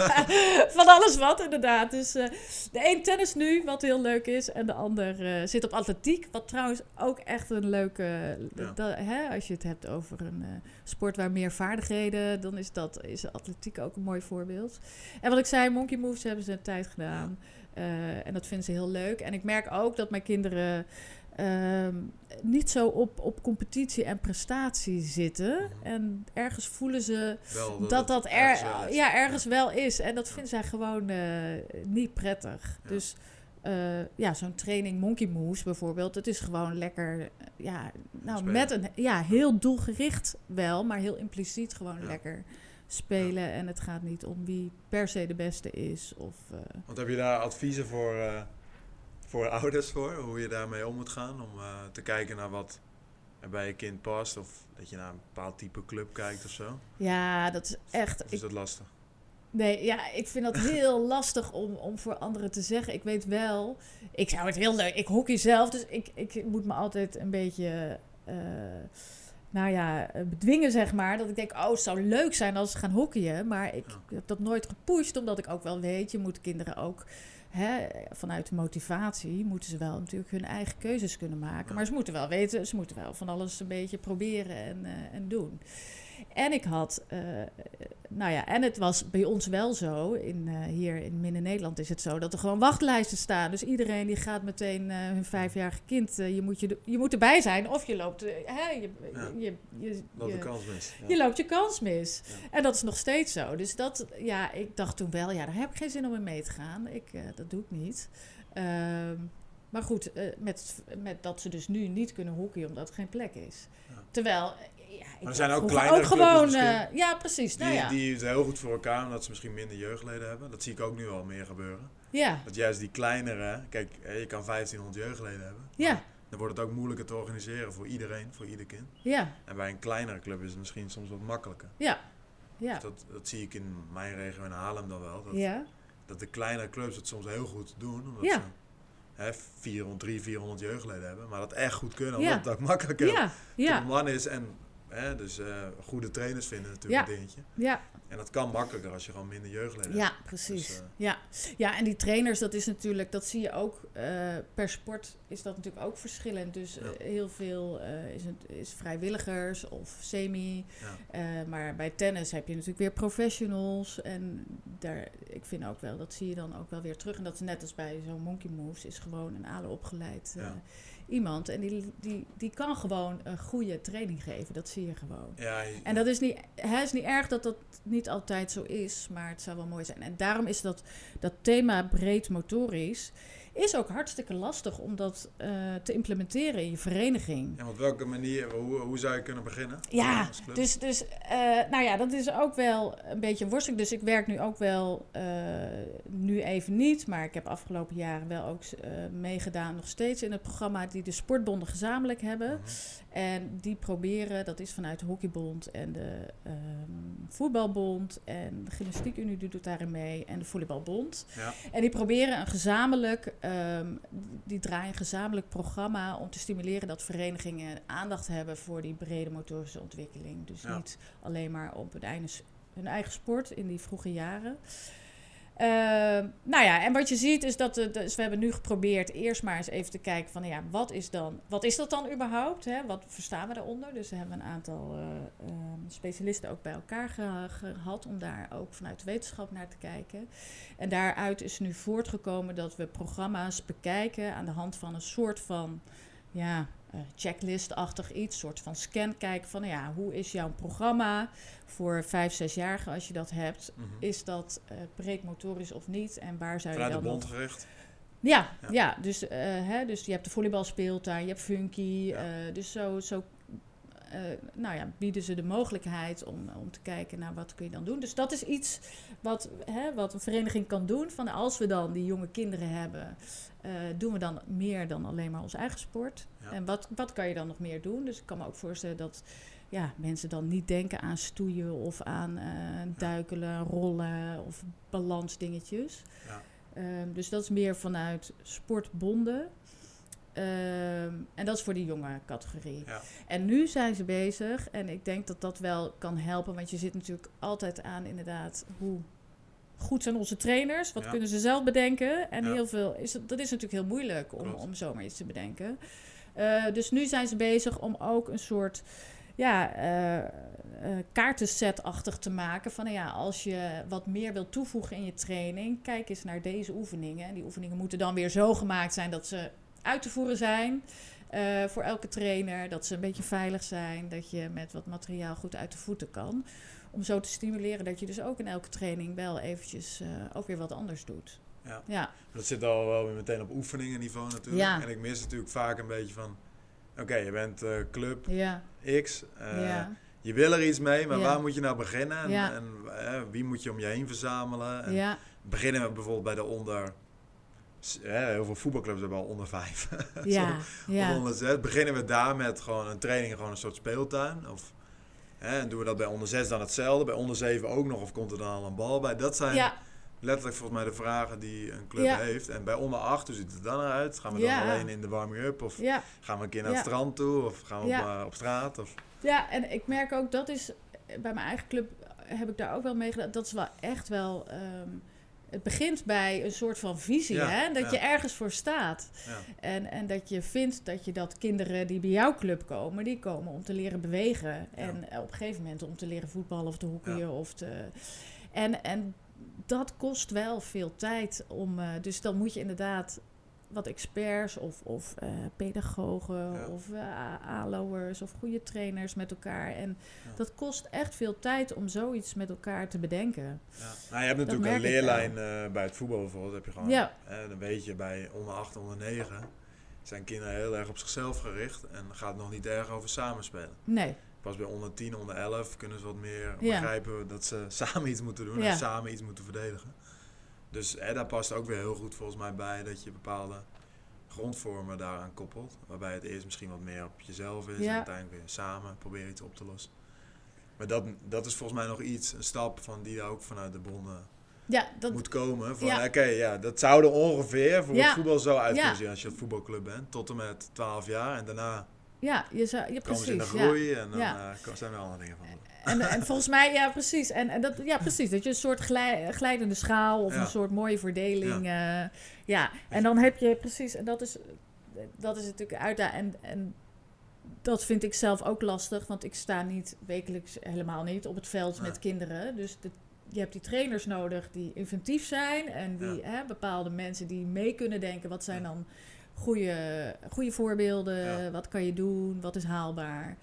van alles wat, inderdaad. Dus eh, de een tennis nu, wat heel leuk is. En de ander eh, zit op atletiek. Wat trouwens ook echt een leuke... Ja. da- hè, als je het hebt over een sport waar meer vaardigheden... dan is, dat, is atletiek ook een mooi voorbeeld. En wat ik zei, monkey moves hebben ze een tijd gedaan. En dat vinden ze heel leuk. En ik merk ook dat mijn kinderen... ehm, niet zo op, op competitie en prestatie zitten. Mhm. En ergens voelen ze Wel, dat dat er, ergens wel is. ja, ergens wel is. En dat vinden zij gewoon eh, niet prettig. Ja. Dus eh, ja, zo'n training Monkey Moves bijvoorbeeld, het is gewoon lekker, eh, ja, nou Spelen. met een, ja, heel doelgericht wel, maar heel impliciet gewoon lekker spelen. En het gaat niet om wie per se de beste is. Of, Want heb je daar adviezen voor, voor ouders voor? Hoe je daarmee om moet gaan? Om eh, te kijken naar wat er bij je kind past? Of dat je naar een bepaald type club kijkt of zo? ja, dat is echt. Of is Ik, dat lastig? Nee, ja, ik vind dat heel lastig om, om voor anderen te zeggen. Ik weet wel, ik zou het heel leuk. Ik hockey zelf, dus ik, ik moet me altijd een beetje, eh, nou ja, eh, bedwingen, zeg maar. Dat ik denk, oh, het zou leuk zijn als ze gaan hockeyen. Maar ik heb dat nooit gepusht, omdat ik ook wel weet, je moet kinderen ook, hè, vanuit de motivatie, moeten ze wel natuurlijk hun eigen keuzes kunnen maken. Maar ze moeten wel weten, ze moeten wel van alles een beetje proberen en, eh, en doen. En ik had, eh, nou ja, en het was bij ons wel zo, in, eh, hier in Midden-Nederland is het zo, dat er gewoon wachtlijsten staan. Dus iedereen die gaat meteen eh, hun vijfjarige kind, je, moet je, je moet erbij zijn of je loopt, hè, je, Ja. je, je, de je, kans mis. Ja. je loopt je kans mis. Ja. En dat is nog steeds zo. Dus dat, ja, ik dacht toen wel, ja, daar heb ik geen zin om in mee te gaan. Ik, dat doe ik niet. Ehm, maar goed, met, met dat ze dus nu niet kunnen hockeyen omdat er geen plek is. Terwijl, ja, ik er zijn ook kleinere ook gewoon, eh, ja, precies. Die, nou ja, die is heel goed voor elkaar, omdat ze misschien minder jeugdleden hebben. Dat zie ik ook nu al meer gebeuren. ja, Dat juist die kleinere, kijk, je kan 1500 jeugdleden hebben. ja, maar Dan wordt het ook moeilijker te organiseren voor iedereen, voor ieder kind. ja, En bij een kleinere club is het misschien soms wat makkelijker. ja, ja, Dus dat, dat zie ik in mijn regio in Haarlem dan wel. Dat, ja, dat de kleinere clubs het soms heel goed doen. Omdat Ja. ze hè, 400, 300, 400 jeugdleden hebben. Maar dat echt goed kunnen, Ja. omdat het ook makkelijker ja, ja, man is. En hè, dus eh, goede trainers vinden natuurlijk Ja. een dingetje. ja. En dat kan makkelijker als je gewoon minder jeugdleden hebt. Ja, precies. Dus, eh, ja. ja, en die trainers, dat is natuurlijk, dat zie je ook eh, per sport is dat natuurlijk ook verschillend. Dus Ja. heel veel is, het, is vrijwilligers of semi. Maar bij tennis heb je natuurlijk weer professionals. En daar, ik vind ook wel, dat zie je dan ook wel weer terug. En dat is net als bij zo'n Monkey Moves, is gewoon een ALO opgeleid Ja. Iemand. En die, die, die kan gewoon een goede training geven. Dat zie je gewoon. Ja, En dat is niet, het is niet erg dat dat niet altijd zo is, maar het zou wel mooi zijn. En daarom is dat, dat thema breed motorisch, is ook hartstikke lastig om dat eh, te implementeren in je vereniging. En op welke manier, hoe, hoe zou je kunnen beginnen? Ja, dus, dus eh, nou ja, dat is ook wel een beetje een worsteling. Dus ik werk nu ook wel, eh, nu even niet, maar ik heb afgelopen jaren wel ook meegedaan, nog steeds in het programma die de sportbonden gezamenlijk hebben. Mhm. En die proberen, dat is vanuit de Hockeybond en de ehm, Voetbalbond en de Gymnastiekunie die doet daarin mee en de Volleybalbond. Ja. En die proberen een gezamenlijk, ehm, die draaien een gezamenlijk programma om te stimuleren dat verenigingen aandacht hebben voor die brede motorische ontwikkeling. Dus Ja. niet alleen maar op hun eigen, hun eigen sport in die vroege jaren. Ehm, nou ja, en wat je ziet is dat, de, dus we hebben nu geprobeerd eerst maar eens even te kijken van, ja, wat is, dan, wat is dat dan überhaupt? Hè? Wat verstaan we daaronder? Dus we hebben een aantal eh, ehm, specialisten ook bij elkaar ge- gehad om daar ook vanuit de wetenschap naar te kijken. En daaruit is nu voortgekomen dat we programma's bekijken aan de hand van een soort van, ja, eh, checklist-achtig iets, soort van scan kijken van, nou ja, hoe is jouw programma voor vijf, zesjarigen als je dat hebt? Mhm. Is dat eh breed motorisch of niet? En waar zou je dan nog... gericht. Ja, Ja. ja. dus, eh, hè, dus je hebt de volleybalspeeltuin, je hebt Funky. Ja. eh, dus zo, zo eh, nou ja, bieden ze de mogelijkheid om, om te kijken naar wat kun je dan doen. Dus dat is iets wat, hè, wat een vereniging kan doen. Van als we dan die jonge kinderen hebben, eh, doen we dan meer dan alleen maar onze eigen sport. Ja. En wat, wat kan je dan nog meer doen? Dus ik kan me ook voorstellen dat ja, mensen dan niet denken aan stoeien of aan eh, duikelen, rollen of balansdingetjes. Ja. Ehm, dus dat is meer vanuit sportbonden. Ehm, en dat is voor die jonge categorie. Ja. En nu zijn ze bezig. En ik denk dat dat wel kan helpen. Want je zit natuurlijk altijd aan inderdaad hoe goed zijn onze trainers. Wat Ja. kunnen ze zelf bedenken? En heel veel is dat is natuurlijk heel moeilijk om, Klopt. om zomaar iets te bedenken. Eh, dus nu zijn ze bezig om ook een soort ja, eh, kaartenset-achtig te maken. Van nou ja, als je wat meer wilt toevoegen in je training, kijk eens naar deze oefeningen. En die oefeningen moeten dan weer zo gemaakt zijn dat ze uit te voeren zijn. voor elke trainer, dat ze een beetje veilig zijn, dat je met wat materiaal goed uit de voeten kan. Om zo te stimuleren dat je dus ook in elke training wel eventjes ook weer wat anders doet. Ja. Ja, Dat zit al wel weer meteen op oefeningenniveau natuurlijk. Ja. En ik mis natuurlijk vaak een beetje van... Oké, je bent eh, club ja, X. eh, Je wil er iets mee, maar waar moet je nou beginnen? En, en eh, wie moet je om je heen verzamelen? En Beginnen we bijvoorbeeld bij de onder... heel veel voetbalclubs hebben al onder vijf. ja, ja. onder zes. Beginnen we daar met gewoon een training, gewoon een soort speeltuin? Of hè, en doen we dat bij onder zes dan hetzelfde? Bij onder zeven ook nog? Of komt er dan al een bal bij? Dat zijn Ja, letterlijk volgens mij de vragen die een club Ja. heeft. En bij onder acht, hoe ziet het dan uit? Gaan we Ja. dan alleen in de warming-up? Of ja. gaan we een keer naar het strand toe? Of gaan we op, eh, op straat? Of, Ja, en ik merk ook dat is bij mijn eigen club heb ik daar ook wel mee gedaan. Dat is wel echt wel. ehm, het begint bij een soort van visie, hè? Dat je ergens voor staat. ja. En, en dat je vindt dat je dat kinderen die bij jouw club komen, die komen om te leren bewegen. En op een gegeven moment om te leren voetballen of te hockeyen. Ja. Of te... en, en dat kost wel veel tijd om. eh, dus dan moet je inderdaad wat experts of, of eh, pedagogen Ja. of uh, ALO'ers of goede trainers met elkaar. En Ja. dat kost echt veel tijd om zoiets met elkaar te bedenken. Ja. Nou, je hebt natuurlijk een leerlijn bij het voetbal bijvoorbeeld. Heb je gewoon, Ja. eh, dan weet je bij onder 8, onder 9 zijn kinderen heel erg op zichzelf gericht en gaat het nog niet erg over samenspelen. Nee, Pas bij onder 10, onder 11 kunnen ze wat meer Ja. begrijpen dat ze samen iets moeten doen Ja. en samen iets moeten verdedigen. Dus eh, daar past ook weer heel goed volgens mij bij dat je bepaalde grondvormen daaraan koppelt. Waarbij het eerst misschien wat meer op jezelf is Ja. en uiteindelijk weer samen proberen iets op te lossen. Maar dat, dat is volgens mij nog iets, een stap van die ook vanuit de bonden ja, dat, moet komen. Van Ja. oké, ja, dat zou er ongeveer voor het voetbal zo uit kunnen zien als je een voetbalclub bent. Tot en met 12 jaar en daarna ja, je zou, ja, komen precies. ze in de ja. groei en dan Ja. eh, zijn er andere dingen van. En, en volgens mij, ja, precies. En, en dat, ja, precies. Dat je een soort glij- glijdende schaal of Ja. een soort mooie verdeling. Ja, ja. en dan heb je precies, en dat is, dat is natuurlijk uit En, en dat vind ik zelf ook lastig, want ik sta niet wekelijks helemaal niet op het veld met kinderen. Dus de, je hebt die trainers nodig die inventief zijn en die hè, bepaalde mensen die mee kunnen denken. Wat zijn dan goede, goede voorbeelden? Ja. Wat kan je doen? Wat is haalbaar?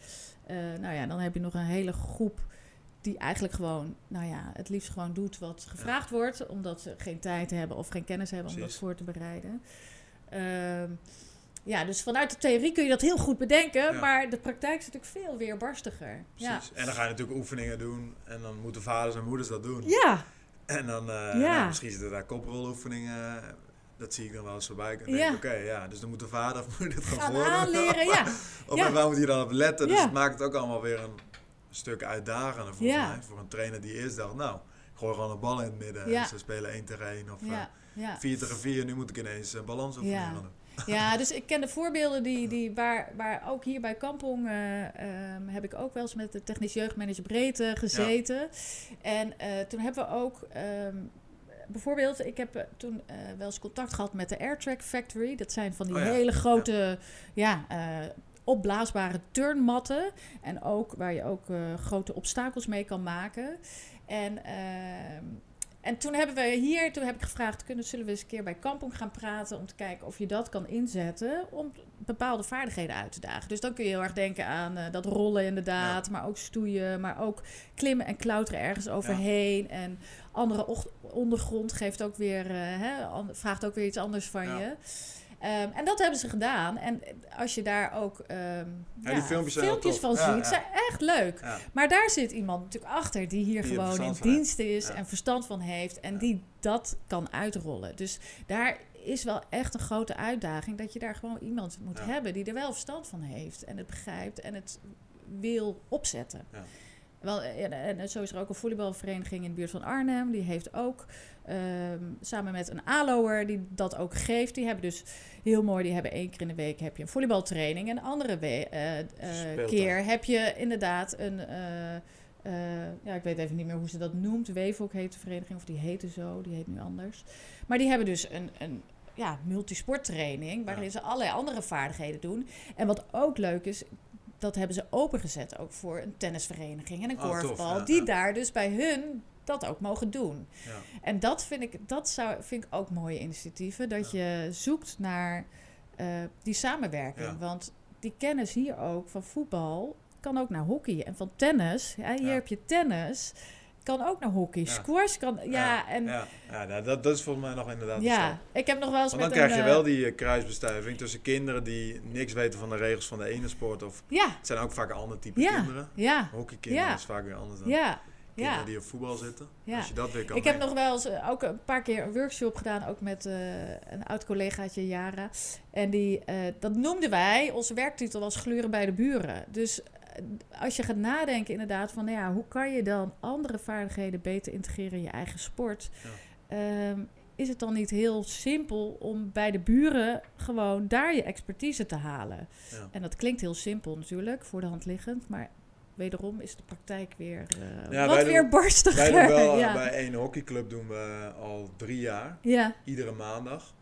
Eh, nou ja, dan heb je nog een hele groep die eigenlijk gewoon, nou ja, het liefst gewoon doet wat gevraagd wordt, omdat ze geen tijd hebben of geen kennis hebben om dat voor te bereiden. Ehm, ja, dus vanuit de theorie kun je dat heel goed bedenken, Ja. maar de praktijk is natuurlijk veel weerbarstiger. Ja. Precies. En dan ga je natuurlijk oefeningen doen. En dan moeten vaders en moeders dat doen. Ja, En dan, Ja. nou, misschien zitten daar koproloefeningen. Dat zie ik dan wel eens voorbij. Denk, Ja. oké, ja. Dus dan moet de vader of moeder het gaan aanleren, ja. Of Ja. en waar moet je dan op letten? Dus Ja. het maakt het ook allemaal weer een stuk uitdagender volgens Ja. mij. Voor een trainer die eerst dacht, nou, gooi gewoon een bal in het midden. Ja. En ze spelen 1 tegen 1 of Ja, ja. 4 tegen 4. Nu moet ik ineens een balansoefening Ja. gaan doen. Ja, dus ik ken de voorbeelden die, die waar, waar ook hier bij Kampong eh, ehm, heb ik ook wel eens met de technisch jeugdmanager Breedte gezeten. En eh, toen hebben we ook ehm, bijvoorbeeld, ik heb eh, toen eh, wel eens contact gehad met de Airtrack Factory. Dat zijn van die Oh ja, hele grote, ja, eh, opblaasbare turnmatten. En ook waar je ook grote obstakels mee kan maken. En, ehm, en toen hebben we hier, toen heb ik gevraagd, kunnen, zullen we eens een keer bij Kampong gaan praten om te kijken of je dat kan inzetten om bepaalde vaardigheden uit te dagen. Dus dan kun je heel erg denken aan eh, dat rollen inderdaad, maar ook stoeien, maar ook klimmen en klauteren ergens overheen. En andere ondergrond geeft ook weer, eh, hè, vraagt ook weer iets anders van Ja. je. Ehm, en dat hebben ze gedaan. En als je daar ook ehm, filmpjes van Ja, ziet, zijn echt leuk. Maar daar zit iemand natuurlijk achter die hier Die er gewoon in dienst is en verstand van heeft en die dat kan uitrollen. Dus daar is wel echt een grote uitdaging dat je daar gewoon iemand moet hebben die er wel verstand van heeft en het begrijpt en het wil opzetten. Wel, en, en zo is er ook een volleybalvereniging in de buurt van Arnhem. Die heeft ook ehm, samen met een ALO'er die dat ook geeft. Die hebben dus heel mooi, die hebben één keer in de week heb je een volleybaltraining. En een andere eh, eh, keer heb je inderdaad een... eh, eh, ja, ik weet even niet meer hoe ze dat noemt. Weefok heet de vereniging, of die heette zo, die heet nu anders. Maar die hebben dus een, een ja, multisporttraining, waarin Ja. ze allerlei andere vaardigheden doen. En wat ook leuk is, dat hebben ze opengezet ook voor een tennisvereniging en een Oh, tof, korfbal. ja, die ja. daar dus bij hun dat ook mogen doen. Ja. En dat vind ik, dat zou, vind ik ook mooie initiatieven. Dat je zoekt naar eh, die samenwerking. Want die kennis hier ook van voetbal kan ook naar hockey. En van tennis, ja, hier heb je tennis, kan ook naar hockey. Ja. Squash kan, ja, en ja, ja, ja nou, dat, dat is volgens mij nog inderdaad de stap. ik heb nog wel eens Want dan met krijg een... je eh, wel die eh, kruisbestuiving tussen kinderen die niks weten van de regels van de ene sport. Of Ja, het zijn ook vaak een ander type ja, kinderen. ja, Hockeykinderen Ja. is vaak weer anders dan ja, kinderen ja. die op voetbal zitten. Ja. Als je dat weer kan Ik heb nog wel eens eh, ook een paar keer een workshop gedaan, ook met eh, een oud collegaatje, Jara. En die, eh, dat noemden wij, onze werktitel was gluren bij de buren. Dus eh, als je gaat nadenken inderdaad van, nou ja, hoe kan je dan andere vaardigheden beter integreren in je eigen sport? Ehm, is het dan niet heel simpel om bij de buren gewoon daar je expertise te halen? Ja. En dat klinkt heel simpel natuurlijk, voor de hand liggend, maar wederom is de praktijk weer eh, Ja, wat wij doen- weer barstiger. Wij doen wel, eh, ja. bij één hockeyclub doen we al drie jaar. ja, Iedere maandag.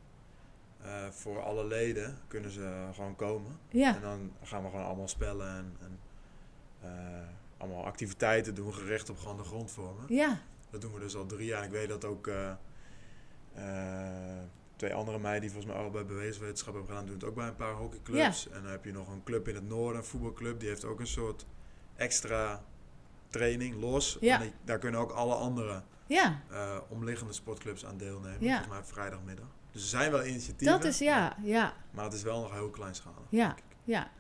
Eh, voor alle leden kunnen ze gewoon komen. ja. En dan gaan we gewoon allemaal spellen en, en eh, allemaal activiteiten doen gericht op gewoon de grondvormen. Ja, Dat doen we dus al drie jaar. En ik weet dat ook eh, eh, twee andere meiden die volgens mij al bij beweeswetenschap hebben gedaan, doen het ook bij een paar hockeyclubs. En dan heb je nog een club in het noorden, een voetbalclub, die heeft ook een soort extra training los. Ja. En die- daar kunnen ook alle andere ja, omliggende sportclubs aan deelnemen. Ja. Volgens mij vrijdagmiddag. Dus er zijn wel initiatieven, dat is ja, ja, maar het is wel nog heel kleinschalig. ja, ja.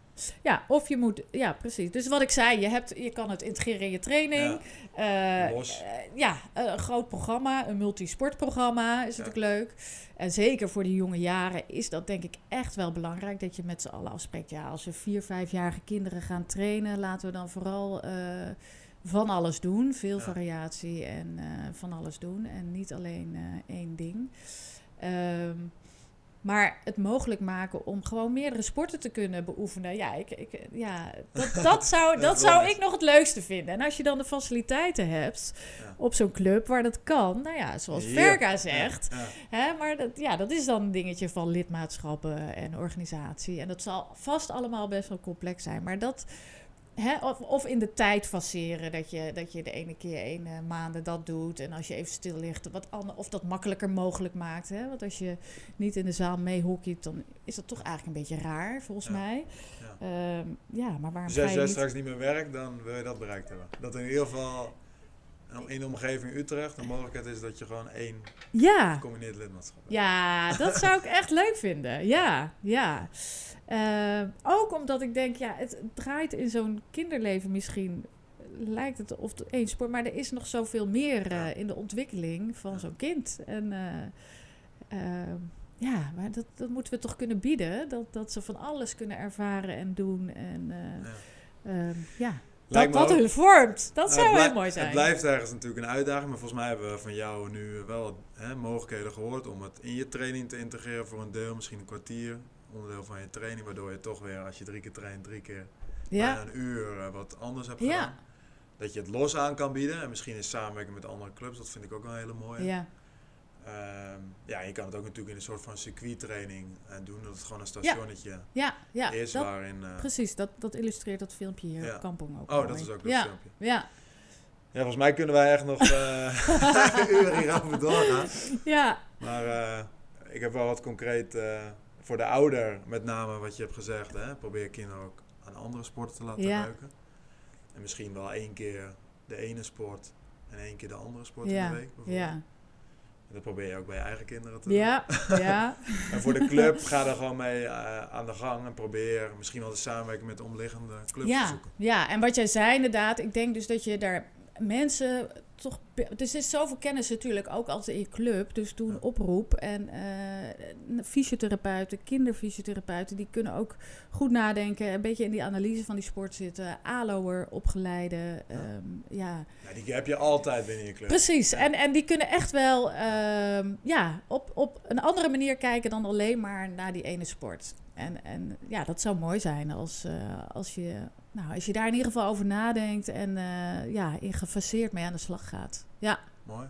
Ja, of je moet, ja, precies. Dus wat ik zei, je, hebt, je kan het integreren in je training. Eh, Los. eh, ja, een groot programma, een multisportprogramma is Ja. natuurlijk leuk. En zeker voor die jonge jaren is dat denk ik echt wel belangrijk dat je met z'n allen afspreekt. Ja, als we vier, vijfjarige kinderen gaan trainen, laten we dan vooral eh, van alles doen. Veel Ja. variatie en eh, van alles doen. En niet alleen eh, één ding. Ehm, maar het mogelijk maken om gewoon meerdere sporten te kunnen beoefenen. Ja, ik, ik, ja dat, dat, zou, Dat zou ik nog het leukste vinden. En als je dan de faciliteiten hebt Ja. op zo'n club waar dat kan. Nou ja, zoals. Verga zegt. Ja. Hè, maar dat, ja, dat is dan een dingetje van lidmaatschappen en organisatie. En dat zal vast allemaal best wel complex zijn. Maar dat... Hè, of, of in de tijd faceren, dat je, dat je de ene keer een eh, maanden dat doet. En als je even stil ligt, wat ander, of dat makkelijker mogelijk maakt. Hè? Want als je niet in de zaal mee hockeyt, dan is dat toch eigenlijk een beetje raar, volgens Ja. mij. Ja. Ehm, ja, maar waarom Dus als je jij niet... straks niet meer werkt, dan wil je dat bereikt hebben. Dat in ieder geval En in de omgeving Utrecht, de mogelijkheid is dat je gewoon één Ja, gecombineerd lidmaatschap hebt. ja, dat zou ik echt leuk vinden. Ja, ja. Eh, ook omdat ik denk, ja, het draait in zo'n kinderleven misschien, lijkt het of één sport, maar er is nog zoveel meer eh, in de ontwikkeling van zo'n kind. En eh, ja, maar dat, dat moeten we toch kunnen bieden, dat, dat ze van alles kunnen ervaren en doen. En Ja. ehm, ja, dat dat ook- hun vormt. Dat Nou, zou heel mooi zijn. Het blijft ergens natuurlijk een uitdaging, maar volgens mij hebben we van jou nu wel hè, mogelijkheden gehoord om het in je training te integreren voor een deel, misschien een kwartier, onderdeel van je training, waardoor je toch weer, als je drie keer traint, drie keer ja, een uur eh, wat anders hebt Ja. gedaan. Dat je het los aan kan bieden en misschien in samenwerking met andere clubs, dat vind ik ook wel een hele mooie. ja, Ehm, ja, je kan het ook natuurlijk in een soort van circuittraining eh, doen, dat het gewoon een stationnetje ja, ja. is dat, waarin... eh, precies, dat, dat illustreert dat filmpje hier Ja. Kampong ook oh, mooi. dat is ook dat ja, filmpje. Ja, Ja, volgens mij kunnen wij echt nog eh uren hierover doorgaan. ja, Maar ik heb wel wat concreet voor de ouder, met name wat je hebt gezegd. Hè? Probeer kinderen ook aan andere sporten te laten Ja. ruiken. En misschien wel één keer de ene sport en één keer de andere sport ja, in de week. bijvoorbeeld. ja, dat probeer je ook bij je eigen kinderen te doen. ja, ja, En voor de club ga er gewoon mee eh, aan de gang en probeer misschien wel de samenwerking met de omliggende clubs te ja, zoeken. ja. En wat jij zei inderdaad, ik denk dus dat je daar mensen toch... Dus er is zoveel kennis natuurlijk ook altijd in je club. Dus doe een oproep. En eh, fysiotherapeuten, kinderfysiotherapeuten, die kunnen ook goed nadenken. Een beetje in die analyse van die sport zitten. ALO'er, opgeleide, ehm, ja... Ja, die heb je altijd binnen je club. Precies, en, en die kunnen echt wel ehm, ja, op, op een andere manier kijken dan alleen maar naar die ene sport. En, en ja, dat zou mooi zijn als, eh, als, je, nou, als je daar in ieder geval over nadenkt en eh, ja, in gefaseerd mee aan de slag gaat. Ja, Mooi.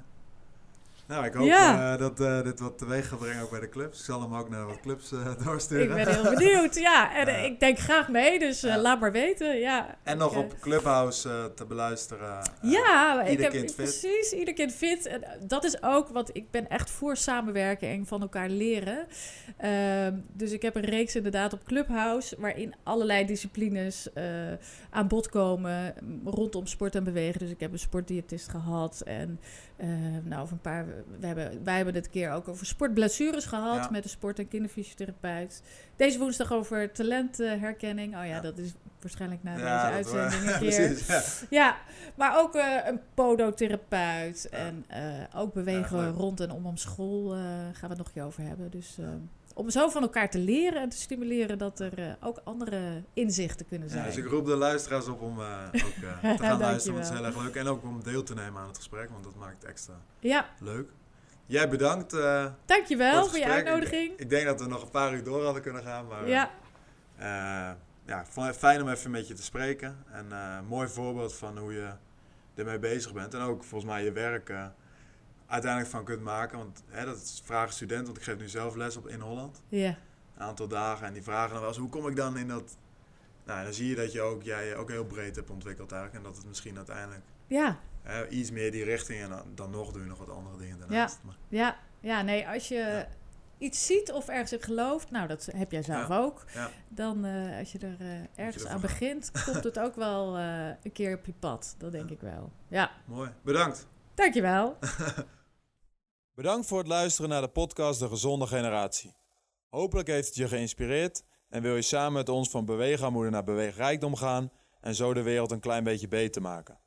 Nou, ik hoop Ja. eh, dat eh, dit wat teweeg gaat brengen ook bij de clubs. Ik zal hem ook naar wat clubs eh, ik doorsturen. ben heel benieuwd. Ja, en ik denk graag mee, dus laat maar weten. Ja, En nog Ik, op Clubhouse te beluisteren. Ja, ik heb precies, ieder kind fit. En dat is ook wat ik ben echt voor samenwerken en van elkaar leren. Ehm, dus ik heb een reeks inderdaad op Clubhouse, waarin allerlei disciplines aan bod komen rondom sport en bewegen. Dus ik heb een sportdiëtist gehad en eh, nou, over een paar, we hebben, wij hebben het keer ook over sportblessures gehad Ja. met een sport- en kinderfysiotherapeut. Deze woensdag over talentherkenning. Oh ja, Ja. dat is waarschijnlijk na Ja, deze uitzending een keer. Precies, ja. Ja, maar ook eh, een podotherapeut. En eh, ook bewegen rond en om om school gaan we het nog een keer over hebben. Dus eh, om zo van elkaar te leren en te stimuleren dat er eh, ook andere inzichten kunnen Ja, zijn. dus ik roep de luisteraars op om eh, ook eh, te gaan luisteren, want het is heel erg leuk. En ook om deel te nemen aan het gesprek, want dat maakt het extra Ja, leuk. Jij bedankt dankjewel voor voor je uitnodiging. Ik, ik denk dat we nog een paar uur door hadden kunnen gaan, maar Ja, ja, fijn om even met je te spreken. En mooi voorbeeld van hoe je ermee bezig bent. En ook volgens mij je werk uiteindelijk van kunt maken. Want hè, dat is vragen studenten, want ik geef nu zelf les op in Holland. ja, Een aantal dagen. En die vragen dan wel eens, hoe kom ik dan in dat... Nou, dan zie je dat je ook, jij je ook heel breed hebt ontwikkeld eigenlijk. En dat het misschien uiteindelijk ja, hè, iets meer die richting... En dan, dan nog doe je nog wat andere dingen daarnaast. Maar, ja, ja. Nee, als je Ja. iets ziet of ergens in gelooft, nou dat heb jij zelf ook. ja. Dan eh, als je er eh, ergens aan gaat. begint, komt het ook wel eh, een keer op je pad. Dat denk ik wel. Ja, Mooi. Bedankt. dankjewel. Bedankt voor het luisteren naar de podcast De Gezonde Generatie. Hopelijk heeft het je geïnspireerd en wil je samen met ons van beweegarmoede naar beweegrijkdom gaan en zo de wereld een klein beetje beter maken.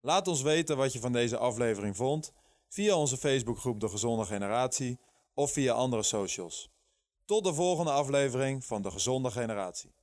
Laat ons weten wat je van deze aflevering vond via onze Facebookgroep De Gezonde Generatie of via andere socials. Tot de volgende aflevering van De Gezonde Generatie.